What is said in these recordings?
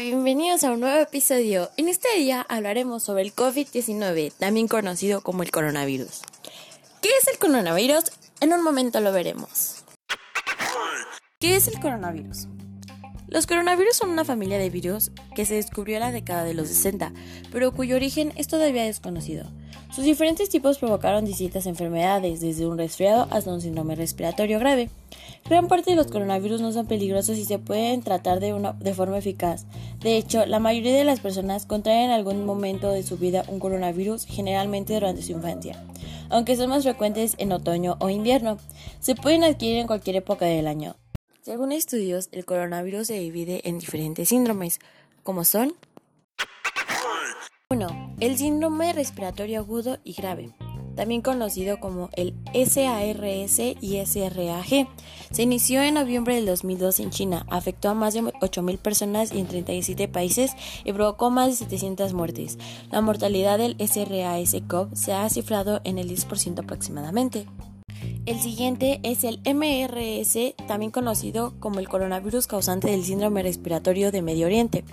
Bienvenidos a un nuevo episodio. En este día hablaremos sobre el COVID-19, también conocido como el coronavirus. ¿Qué es el coronavirus? En un momento lo veremos. ¿Qué es el coronavirus? Los coronavirus son una familia de virus que se descubrió en la década de los 60, pero cuyo origen es todavía desconocido. Sus diferentes tipos provocaron distintas enfermedades, desde un resfriado hasta un síndrome respiratorio grave. Gran parte de los coronavirus no son peligrosos y se pueden tratar de, una, de forma eficaz. De hecho, la mayoría de las personas contraen en algún momento de su vida un coronavirus, generalmente durante su infancia, aunque son más frecuentes en otoño o invierno. Se pueden adquirir en cualquier época del año. Según estudios, el coronavirus se divide en diferentes síndromes, como son 1. El síndrome respiratorio agudo y grave, también conocido como el SARS y SRAG. Se inició en noviembre del 2002 en China, afectó a más de 8.000 personas en 37 países y provocó más de 700 muertes. La mortalidad del SRAS-CoV se ha cifrado en el 10% aproximadamente. El siguiente es el MRS, también conocido como el coronavirus causante del síndrome respiratorio de Medio Oriente.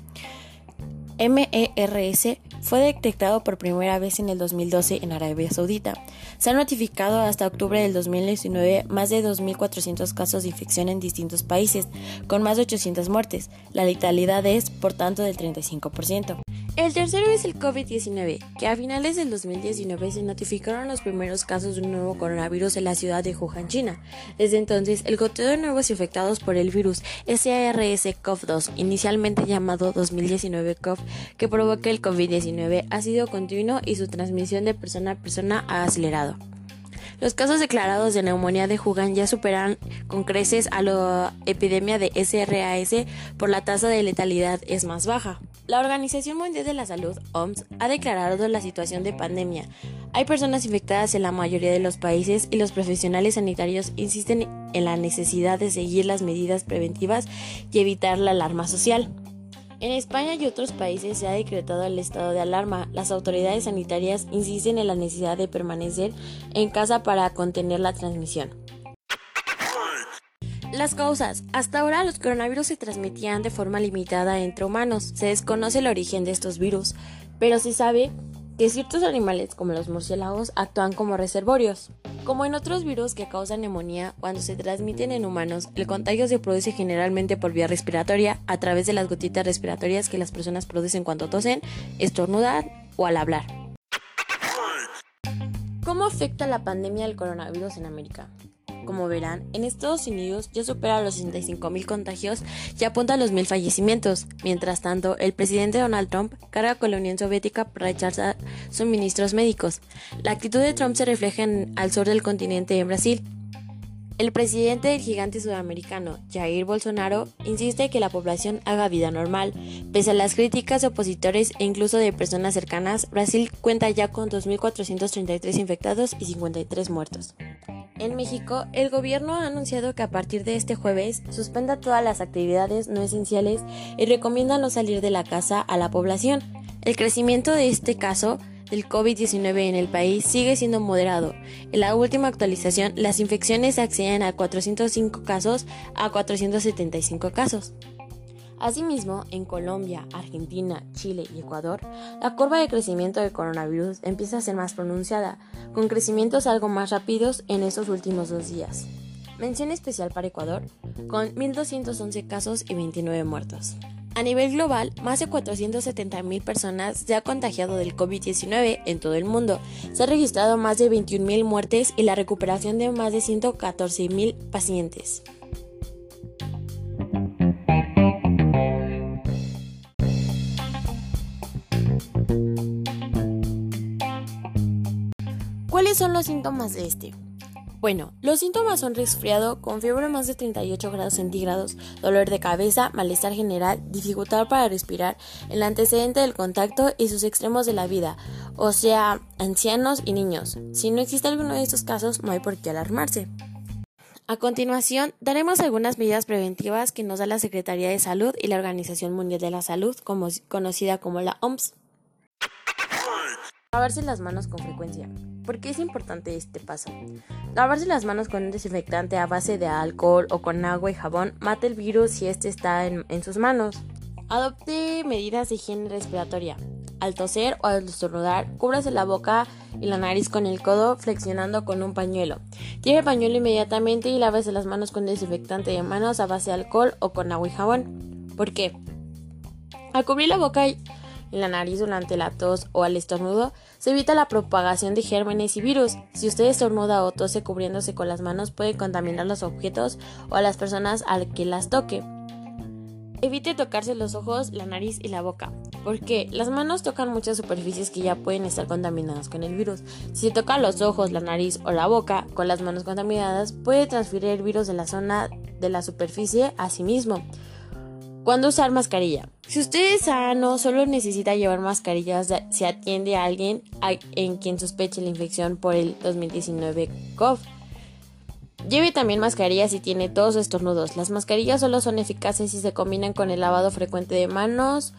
MERS fue detectado por primera vez en el 2012 en Arabia Saudita. Se han notificado hasta octubre del 2019 más de 2.400 casos de infección en distintos países, con más de 800 muertes. La letalidad es, por tanto, del 35%. El tercero es el COVID-19, que a finales del 2019 se notificaron los primeros casos de un nuevo coronavirus en la ciudad de Wuhan, China. Desde entonces, el conteo de nuevos infectados por el virus SARS-CoV-2, inicialmente llamado 2019-CoV, que provoca el COVID-19, ha sido continuo y su transmisión de persona a persona ha acelerado. Los casos declarados de neumonía de Wuhan ya superan con creces a la epidemia de SRAS por la tasa de letalidad es más baja. La Organización Mundial de la Salud, OMS, ha declarado la situación de pandemia. Hay personas infectadas en la mayoría de los países y los profesionales sanitarios insisten en la necesidad de seguir las medidas preventivas y evitar la alarma social. En España y otros países se ha decretado el estado de alarma. Las autoridades sanitarias insisten en la necesidad de permanecer en casa para contener la transmisión. Las causas. Hasta ahora los coronavirus se transmitían de forma limitada entre humanos. Se desconoce el origen de estos virus, pero se sabe que ciertos animales como los murciélagos actúan como reservorios. Como en otros virus que causan neumonía, cuando se transmiten en humanos, el contagio se produce generalmente por vía respiratoria a través de las gotitas respiratorias que las personas producen cuando tosen, estornudan o al hablar. ¿Cómo afecta la pandemia del coronavirus en América? Como verán, en Estados Unidos ya supera los 65.000 contagios y apunta a los 1.000 fallecimientos. Mientras tanto, el presidente Donald Trump carga con la Unión Soviética para rechazar suministros médicos. La actitud de Trump se refleja en, al sur del continente en Brasil. El presidente del gigante sudamericano, Jair Bolsonaro, insiste que la población haga vida normal. Pese a las críticas de opositores e incluso de personas cercanas, Brasil cuenta ya con 2.433 infectados y 53 muertos. En México, el gobierno ha anunciado que a partir de este jueves suspenda todas las actividades no esenciales y recomienda no salir de la casa a la población. El crecimiento de este caso del COVID-19 en el país sigue siendo moderado. En la última actualización, las infecciones acceden a 405 casos a 475 casos. Asimismo, en Colombia, Argentina, Chile y Ecuador, la curva de crecimiento del coronavirus empieza a ser más pronunciada, con crecimientos algo más rápidos en estos últimos dos días. Mención especial para Ecuador, con 1.211 casos y 29 muertos. A nivel global, más de 470.000 personas se han contagiado del COVID-19 en todo el mundo. Se han registrado más de 21.000 muertes y la recuperación de más de 114.000 pacientes. ¿Cuáles son los síntomas de este? Bueno, los síntomas son resfriado con fiebre más de 38 grados centígrados, dolor de cabeza, malestar general, dificultad para respirar, el antecedente del contacto y sus extremos de la vida, o sea, ancianos y niños. Si no existe alguno de estos casos, no hay por qué alarmarse. A continuación, daremos algunas medidas preventivas que nos da la Secretaría de Salud y la Organización Mundial de la Salud, conocida como la OMS. Lavarse las manos con frecuencia. ¿Por qué es importante este paso? Lavarse las manos con un desinfectante a base de alcohol o con agua y jabón mata el virus si este está en, sus manos. Adopte medidas de higiene respiratoria. Al toser o al estornudar, cúbrase la boca y la nariz con el codo flexionando con un pañuelo. Tire el pañuelo inmediatamente y lávese las manos con desinfectante de manos a base de alcohol o con agua y jabón. ¿Por qué? Al cubrir la boca y la nariz durante la tos o al estornudo, se evita la propagación de gérmenes y virus. Si usted estornuda o tose cubriéndose con las manos, puede contaminar los objetos o a las personas al que las toque. Evite tocarse los ojos, la nariz y la boca, porque las manos tocan muchas superficies que ya pueden estar contaminadas con el virus. Si se toca los ojos, la nariz o la boca con las manos contaminadas, puede transferir el virus de la zona de la superficie a sí mismo. ¿Cuándo usar mascarilla? Si usted es sano, solo necesita llevar mascarillas si atiende a alguien en quien sospeche la infección por el 2019 COVID. Lleve también mascarillas si tiene tos o estornudos. Las mascarillas solo son eficaces si se combinan con el lavado frecuente de manos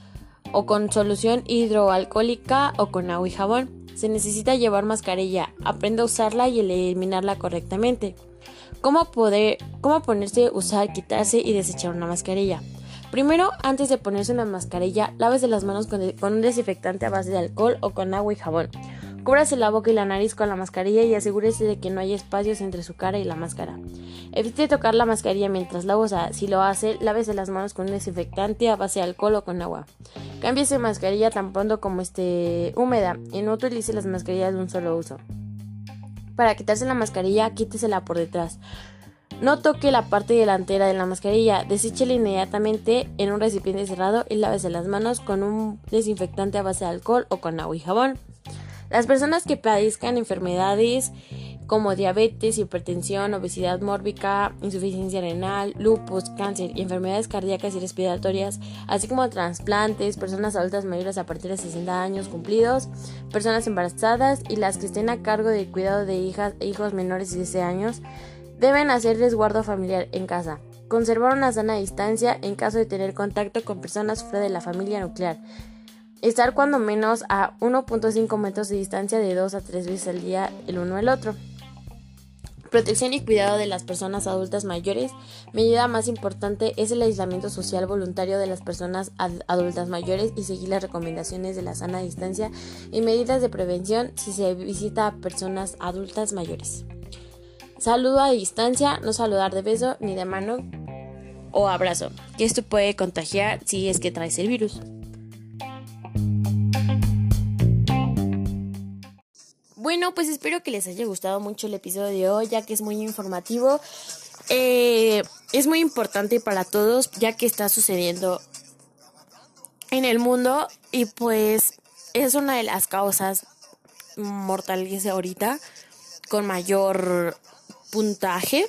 o con solución hidroalcohólica o con agua y jabón. Se necesita llevar mascarilla, aprenda a usarla y eliminarla correctamente. ¿Cómo, poder, cómo ponerse, usar, quitarse y desechar una mascarilla? Primero, antes de ponerse una mascarilla, lávese las manos con, un desinfectante a base de alcohol o con agua y jabón. Cúbrase la boca y la nariz con la mascarilla y asegúrese de que no hay espacios entre su cara y la máscara. Evite tocar la mascarilla mientras la usa. Si lo hace, lávese las manos con un desinfectante a base de alcohol o con agua. Cámbiese mascarilla tan pronto como esté húmeda y no utilice las mascarillas de un solo uso. Para quitarse la mascarilla, quítesela por detrás. No toque la parte delantera de la mascarilla, deséchela inmediatamente en un recipiente cerrado y lávese las manos con un desinfectante a base de alcohol o con agua y jabón. Las personas que padezcan enfermedades como diabetes, hipertensión, obesidad mórbica, insuficiencia renal, lupus, cáncer y enfermedades cardíacas y respiratorias, así como trasplantes, personas adultas mayores a partir de 60 años cumplidos, personas embarazadas y las que estén a cargo del cuidado de hijas e hijos menores de 16 años, Deben hacer resguardo familiar en casa. Conservar una sana distancia en caso de tener contacto con personas fuera de la familia nuclear. Estar cuando menos a 1.5 metros de distancia de 2 a 3 veces al día el uno al otro. Protección y cuidado de las personas adultas mayores. Medida más importante es el aislamiento social voluntario de las personas adultas mayores y seguir las recomendaciones de la sana distancia y medidas de prevención si se visita a personas adultas mayores. Saludo a distancia, no saludar de beso ni de mano o abrazo, que esto puede contagiar si es que traes el virus. Bueno, pues espero que les haya gustado mucho el episodio de hoy, ya que es muy informativo. Eh, es muy importante para todos, ya que está sucediendo en el mundo y pues es una de las causas mortales ahorita con mayor puntaje.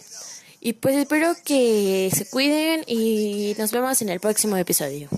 Y pues espero que se cuiden y nos vemos en el próximo episodio.